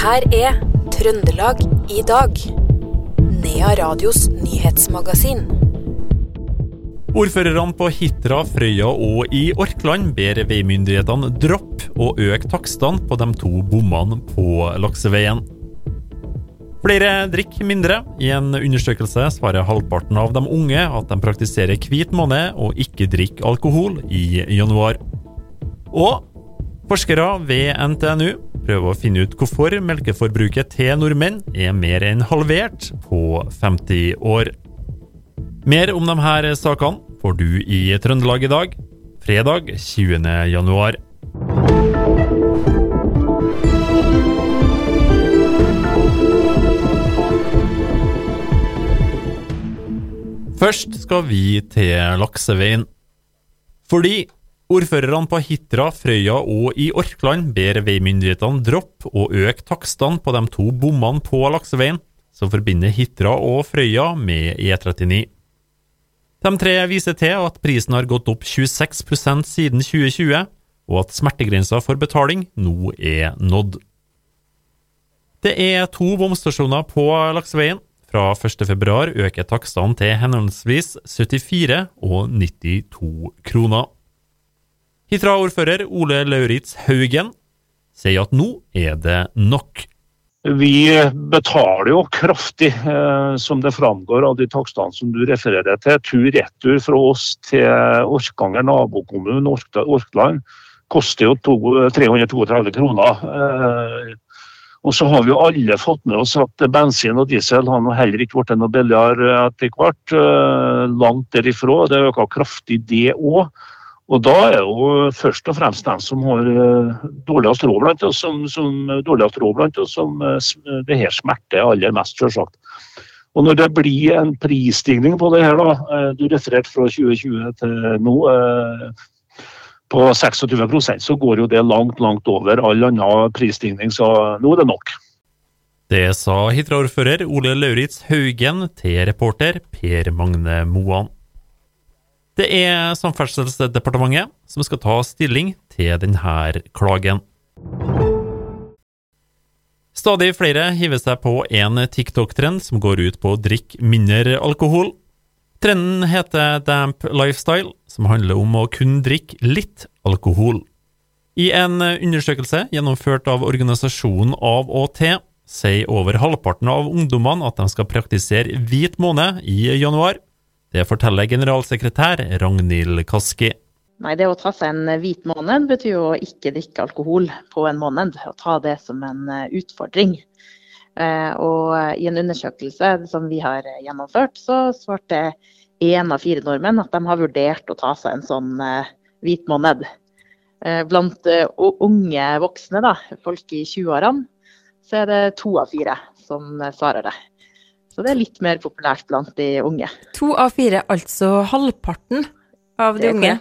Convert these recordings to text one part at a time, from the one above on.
her er Trøndelag i dag. Nea Radios nyhetsmagasin. Ordførerne på Hitra, Frøya og i Orkland ber veimyndighetene droppe å øke takstene på de to bommene på lakseveien. Flere drikker mindre. I en undersøkelse svarer halvparten av de unge at de praktiserer hvit måned og ikke drikker alkohol i januar. Og forskere ved NTNU prøver å finne ut hvorfor melkeforbruket til nordmenn er mer enn halvert på 50 år. Mer om de her sakene får du i Trøndelag i dag, fredag 20. januar. Først skal vi til lakseveien. Fordi ordførerne på Hitra, Frøya og i Orkland ber veimyndighetene droppe og øke takstene på de to bommene på lakseveien som forbinder Hitra og Frøya med E39. De tre viser til at prisen har gått opp 26% siden 2020, og at smertegrensa for betaling nå er nådd. Det er to bomstasjoner på lakseveien. Fra 1.2 øker takstene til henholdsvis 74 og 92 kroner. Hitra-ordfører Ole Lauritz Haugen sier at nå er det nok. Vi betaler jo kraftig, eh, som det framgår av de takstene som du refererer til. Tur-retur fra oss til Orkanger nabokommune, Orkland, koster jo 332 kroner. Eh, og så har vi jo alle fått med oss at bensin og diesel har heller ikke blitt noe billigere etter hvert. Eh, langt derifra. Det øker kraftig, det òg. Og da er jo først og fremst den som har eh, dårligst råd blant oss, som, som, råd blant oss, som eh, det her smerter aller mest, selvsagt. Og når det blir en prisstigning på det her, da, du refererte fra 2020 til nå, på 26% så går jo det langt, langt over all annen prisstigning, så nå er det nok. Det sa Hitra-ordfører Ole Lauritz Haugen til reporter Per Magne Moan. Det er Samferdselsdepartementet som skal ta stilling til denne klagen. Stadig flere hiver seg på en TikTok-trend som går ut på å drikke mindre alkohol. Trenden heter Damp Lifestyle, som handler om å kun drikke litt alkohol. I en undersøkelse gjennomført av organisasjonen Av og til, sier over halvparten av ungdommene at de skal praktisere hvit måned i januar. Det forteller generalsekretær Ragnhild Kaski. Nei, Det å ta seg en hvit måned betyr jo å ikke drikke alkohol på en måned. Å ta det som en utfordring. Og i en undersøkelse som vi har gjennomført, så svarte én av fire nordmenn at de har vurdert å ta seg en sånn hvit måned. Blant unge voksne, da, folk i 20-årene, så er det to av fire som svarer det. Så det er litt mer populært blant de unge. To av fire, altså halvparten av de unge,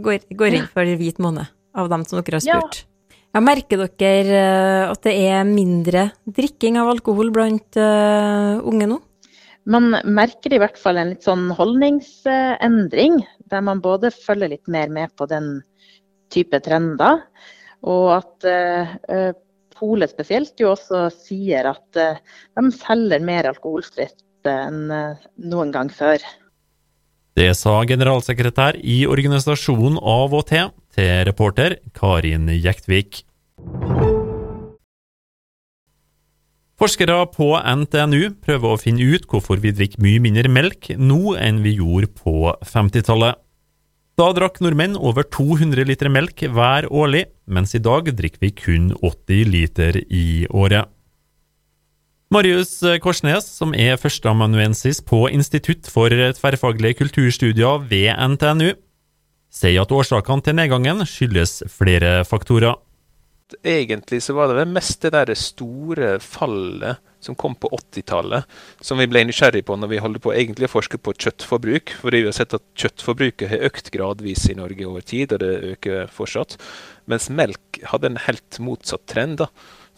går, går, inn for hvit måned, av dem som dere har spurt. Ja. Merker dere at det er mindre drikking av alkohol blant uh, unge nå? Man merker i hvert fall en litt sånn holdningsendring, der man både følger litt mer med på den type trender, og at uh, Polet spesielt jo også sier at uh, de selger mer alkoholfritt enn uh, noen gang før. Det sa generalsekretær i organisasjonen Av og til til reporter Karin Jektvik. Forskere på NTNU prøver å finne ut hvorfor vi drikker mye mindre melk nå enn vi gjorde på 50-tallet. Da drakk nordmenn over 200 liter melk hver årlig, mens i dag drikker vi kun 80 liter i året. Marius Korsnes, som er førsteamanuensis på Institutt for tverrfaglige kulturstudier ved NTNU, sier at årsakene til nedgangen skyldes flere faktorer egentlig så var det vel mest det der store fallet som kom på 80-tallet, som vi ble nysgjerrig på når vi holder på egentlig å forske på kjøttforbruk. Fordi vi har sett at kjøttforbruket har økt gradvis i Norge over tid, og det øker fortsatt. Mens melk hadde en helt motsatt trend da,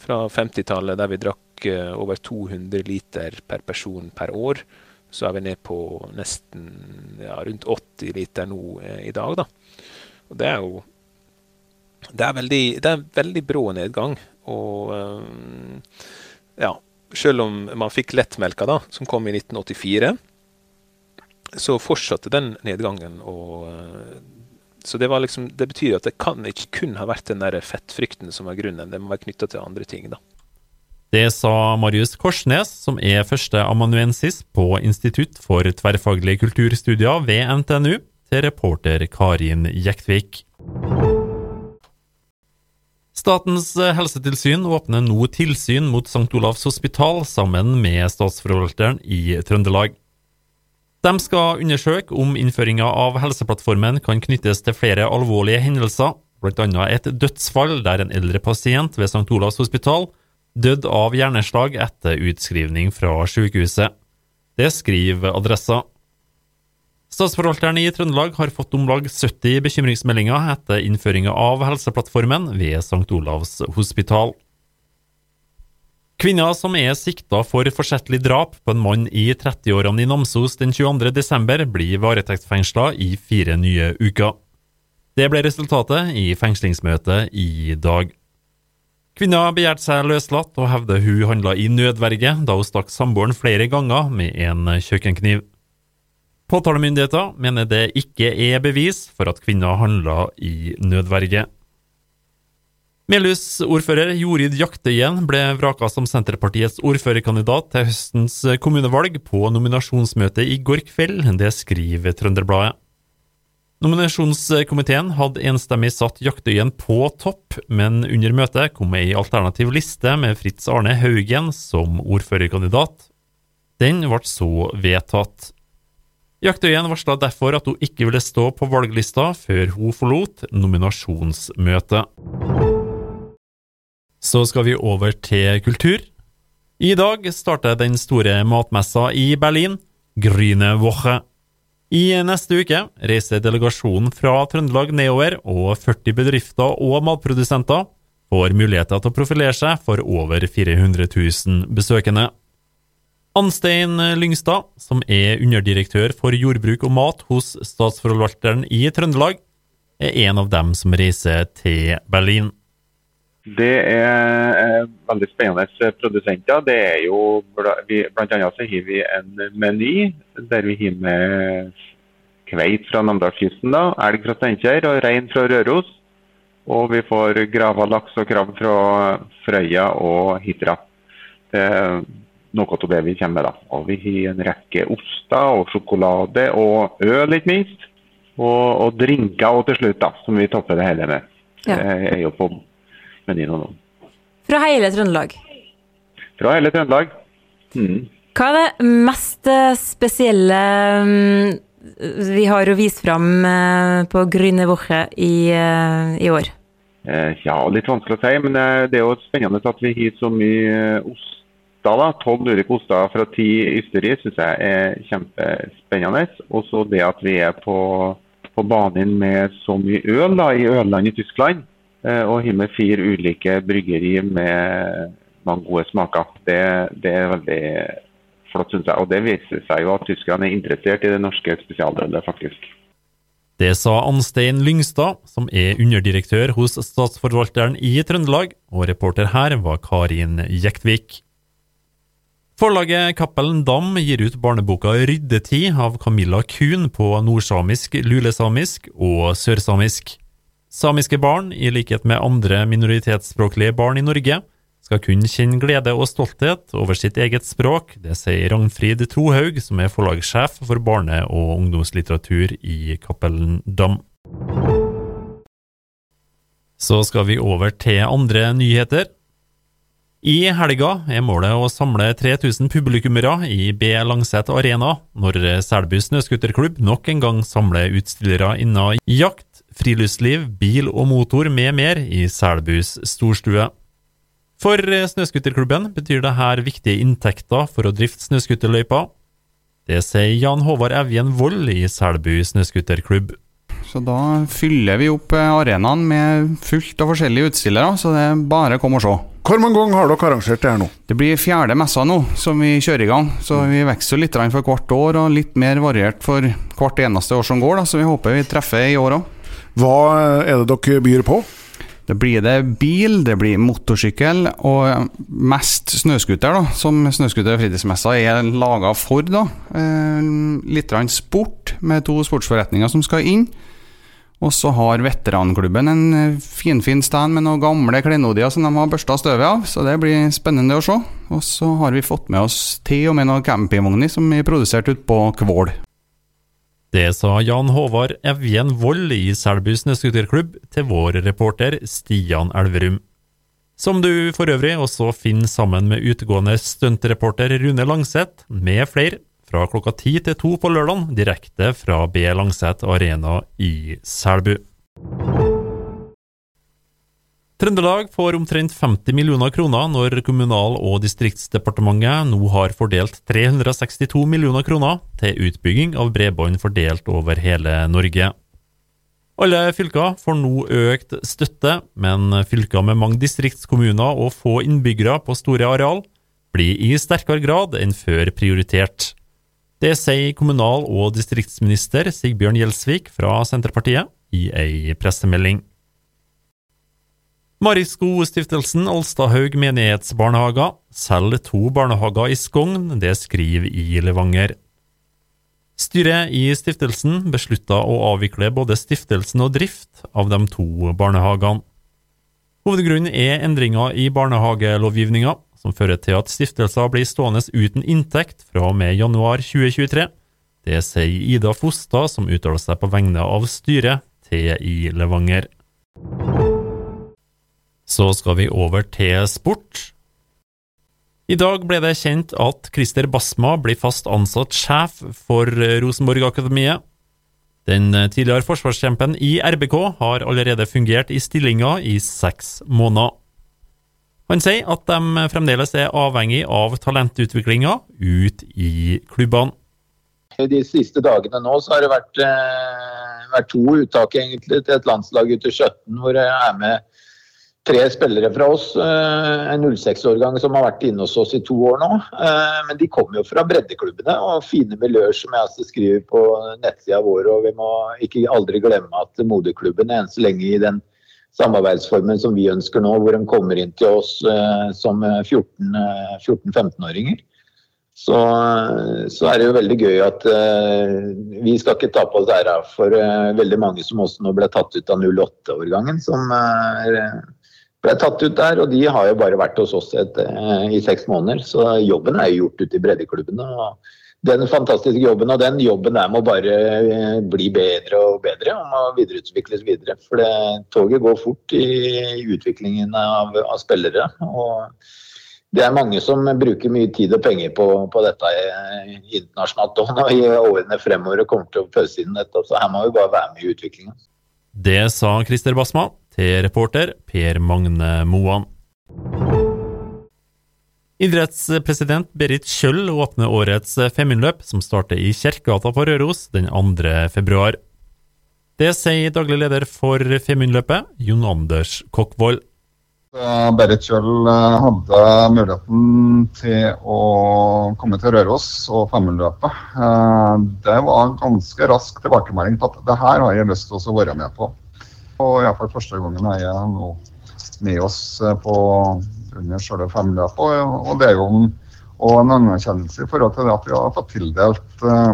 fra 50-tallet, der vi drakk over 200 liter per person per år. Så er vi ned på nesten ja, rundt 80 liter nå eh, i dag. da. Og det er jo det er, veldig, det er veldig brå nedgang. Og ja, selv om man fikk lettmelka, da, som kom i 1984, så fortsatte den nedgangen. og så det, liksom, det, betyr at det kan ikke kun ha vært den der fettfrykten som er grunnen. Det må være knytta til andre ting. da. Det sa Marius Korsnes, som er førsteamanuensis på Institutt for tverrfaglige kulturstudier ved NTNU, til reporter Karin Jektvik. Statens helsetilsyn åpner nå tilsyn mot St. Olavs hospital sammen med statsforvalteren i Trøndelag. De skal undersøke om innføringa av Helseplattformen kan knyttes til flere alvorlige hendelser, bl.a. et dødsfall der en eldre pasient ved St. Olavs hospital døde av hjerneslag etter utskrivning fra sykehuset. Det skriver Adressa. Statsforvalteren i Trøndelag har fått om lag 70 bekymringsmeldinger etter innføringa av Helseplattformen ved St. Olavs hospital. Kvinner som er sikta for forsettlig drap på en mann i 30-årene i Namsos den 22.12, blir varetektsfengsla i fire nye uker. Det ble resultatet i fengslingsmøtet i dag. Kvinna begjærte seg løslatt og hevder hun handla i nødverge da hun stakk samboeren flere ganger med en kjøkkenkniv. Påtalemyndigheter mener det ikke er bevis for at kvinna handla i nødverge. Melhus-ordfører Jorid Jaktøyen ble vraka som Senterpartiets ordførerkandidat til høstens kommunevalg på nominasjonsmøtet i går kveld, det skriver Trønderbladet. Nominasjonskomiteen hadde enstemmig satt Jaktøyen på topp, men under møtet kom ei alternativ liste med Fritz Arne Haugen som ordførerkandidat. Den ble så vedtatt. Jaktøyen varsla derfor at hun ikke ville stå på valglista før hun forlot nominasjonsmøtet. Så skal vi over til kultur. I dag starter den store matmessa i Berlin, Grüne Woche. I neste uke reiser delegasjonen fra Trøndelag nedover, og 40 bedrifter og matprodusenter får muligheter til å profilere seg for over 400 000 besøkende. Anstein Lyngstad, som er underdirektør for jordbruk og mat hos Statsforvalteren i Trøndelag, er en av dem som reiser til Berlin. Det er veldig spennende produsenter. Det er jo, Blant annet så har vi en meny der vi har med kveit fra Namdalskysten, elg fra Steinkjer og rein fra Røros. Og vi får grava laks og krabb fra Frøya og Hitra. Det noe av det vi kommer med. da. Og Vi har en rekke oster og sjokolade og øl, ikke minst. Og, og drinker og til slutt, da, som vi topper det hele med. Ja. Det er jo på menyen nå. Fra hele Trøndelag? Fra hele Trøndelag. Mm. Hva er det mest eh, spesielle mm, vi har å vise fram eh, på Grüne Woche i, eh, i, år? Ja, litt vanskelig å si, men det er jo spennende at vi har så mye oster. Tolv ulike oster fra ti ysterier, syns jeg er kjempespennende. Og så det at vi er på, på banen med så mye øl da, i Ørland i Tyskland. Eh, og har med fire ulike bryggeri med mange gode smaker. Det, det er veldig flott, syns jeg. Og det viser seg jo at tyskerne er interessert i det norske spesialølet, faktisk. Det sa Anstein Lyngstad, som er underdirektør hos Statsforvalteren i Trøndelag, og reporter her var Karin Jektvik. Forlaget Cappelen Dam gir ut barneboka Ryddetid av Camilla Kuhn på nordsamisk, lulesamisk og sørsamisk. Samiske barn, i likhet med andre minoritetsspråklige barn i Norge, skal kunne kjenne glede og stolthet over sitt eget språk, det sier Ragnfrid Trohaug, som er forlagssjef for barne- og ungdomslitteratur i Cappelen Dam. Så skal vi over til andre nyheter. I helga er målet å samle 3000 publikummere i B. Langset Arena, når Selbu snøscooterklubb nok en gang samler utstillere innen jakt, friluftsliv, bil og motor med mer i Selbus storstue. For snøscooterklubben betyr det her viktige inntekter for å drifte snøscooterløypa. Det sier Jan Håvard Evjen Vold i Selbu snøscooterklubb. Så da fyller vi opp arenaen med fullt av forskjellige utstillere, så det er bare å komme og se. Hvor mange ganger har dere arrangert det her nå? Det blir fjerde messa nå som vi kjører i gang. Så vi vokser litt for hvert år, og litt mer variert for hvert eneste år som går. Da. Så vi håper vi treffer i år òg. Hva er det dere byr på? Det blir det bil, det blir motorsykkel og mest snøscooter, da, som Snøscooter fritidsmessa er laga for. da. Eh, litt sport, med to sportsforretninger som skal inn. Og så har veteranklubben en eh, finfin stand med noen gamle klenodier som de har børsta støvet av, så det blir spennende å se. Og så har vi fått med oss til og med noen campingvogner som er produsert ute på Kvål. Det sa Jan Håvard Evjen Vold i Selbu snøscooterklubb til vår reporter Stian Elverum. Som du for øvrig også finner sammen med utegående stuntreporter Rune Langseth, med flere, fra klokka ti til to på lørdag, direkte fra B. Langset Arena i Selbu. Trøndelag får omtrent 50 millioner kroner når Kommunal- og distriktsdepartementet nå har fordelt 362 millioner kroner til utbygging av bredbånd fordelt over hele Norge. Alle fylker får nå økt støtte, men fylker med mange distriktskommuner og få innbyggere på store areal blir i sterkere grad enn før prioritert. Det sier kommunal- og distriktsminister Sigbjørn Gjelsvik fra Senterpartiet i ei pressemelding. Marisko-stiftelsen Alstahaug menighetsbarnehager selger to barnehager i Skogn, det skriver i Levanger. Styret i stiftelsen beslutta å avvikle både stiftelsen og drift av de to barnehagene. Hovedgrunnen er endringer i barnehagelovgivninga, som fører til at stiftelser blir stående uten inntekt fra og med januar 2023. Det sier Ida Fostad, som uttaler seg på vegne av styret, til i Levanger. Så skal vi over til sport. I dag ble det kjent at Christer Basma blir fast ansatt sjef for Rosenborg-akademiet. Den tidligere forsvarskjempen i RBK har allerede fungert i stillinga i seks måneder. Han sier at de fremdeles er avhengig av talentutviklinga ut i klubbene. De siste dagene nå så har det vært, eh, vært to uttak egentlig til et landslag ute 17 hvor jeg er med tre spillere fra oss. Eh, en 06-årgang som har vært inne hos oss i to år nå. Eh, men de kommer jo fra breddeklubbene og fine miljøer som jeg skriver på nettsida vår. Og vi må ikke aldri glemme at moderklubben er enn så lenge i den samarbeidsformen som vi ønsker nå, hvor de kommer inn til oss eh, som 14-15-åringer. Så, så, er det jo veldig gøy at vi skal ikke ta på oss æra for veldig mange som også nå ble tatt ut av 08-årgangen, som ble tatt ut der, og de har jo bare vært hos oss et, eh, i seks måneder. Så jobben er jo gjort ute i breddeklubbene. og Den fantastiske jobben og den jobben der må bare eh, bli bedre og bedre og må videreutvikles videre. For det, toget går fort i, utviklingen av, av, spillere. og det er mange som bruker mye tid og penger på, på dette internasjonalt og i årene fremover og kommer til å pøse inn dette. Så her må vi bare være med i utviklingen. Det sa Christer Basma til reporter Per Magne Moan. Idrettspresident Berit Kjøll åpner årets Femundløp, som starter i Kjerkegata på Røros den 2. februar. Det sier daglig leder for Femundløpet, Jon Anders Kokkvold. Berit Kjøll eh, hadde muligheten til å komme til Røros og Femundløpet. Eh, det var ganske rask tilbakemelding på at det her har jeg lyst til å være med på. Og iallfall første gangen er jeg nå med oss eh, på under selve femløpet. Og, og det er jo en, en anerkjennelse i forhold til det at vi har fått tildelt eh,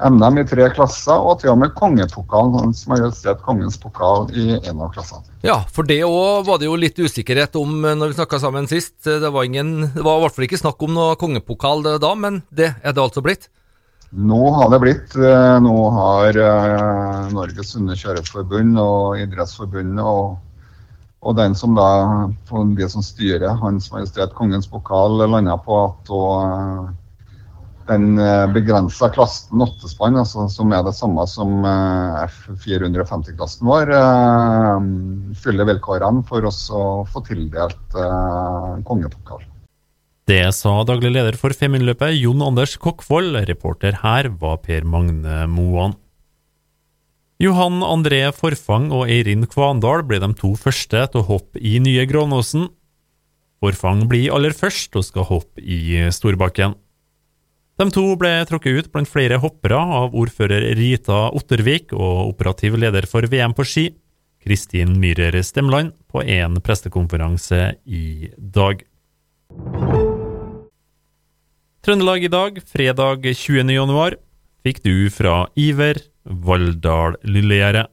NM i tre klasser, og til og med kongepokalen, som har justert Kongens pokal i en av klassene. Ja, for det òg var det jo litt usikkerhet om eh, når vi snakka sammen sist. Det var, ingen, det var i hvert fall ikke snakk om noe kongepokal da, men det er det altså blitt? Nå har det blitt. Eh, nå har eh, Norges Hundekjørerforbund og Idrettsforbundet og, og, den som da, de som styrer Hans Majestet Kongens pokal, landa på at eh, den begrensa klassen åttespann, altså, som er det samme som F450-klassen vår, fyller vilkårene for oss å få tildelt kongepokal. Det sa daglig leder for Femundløpet, Jon Anders Kokkvold. Reporter her var Per Magne Moan. Johan André Forfang og Eirin Kvandal ble de to første til å hoppe i nye Grånåsen. Forfang blir aller først og skal hoppe i Storbakken. De to ble trukket ut blant flere hoppere av ordfører Rita Ottervik og operativ leder for VM på ski. Kristin Myhrer Stemland på en prestekonferanse i dag. Trøndelag i dag, fredag 20. januar, fikk du fra Iver Valldal Lillegjerdet.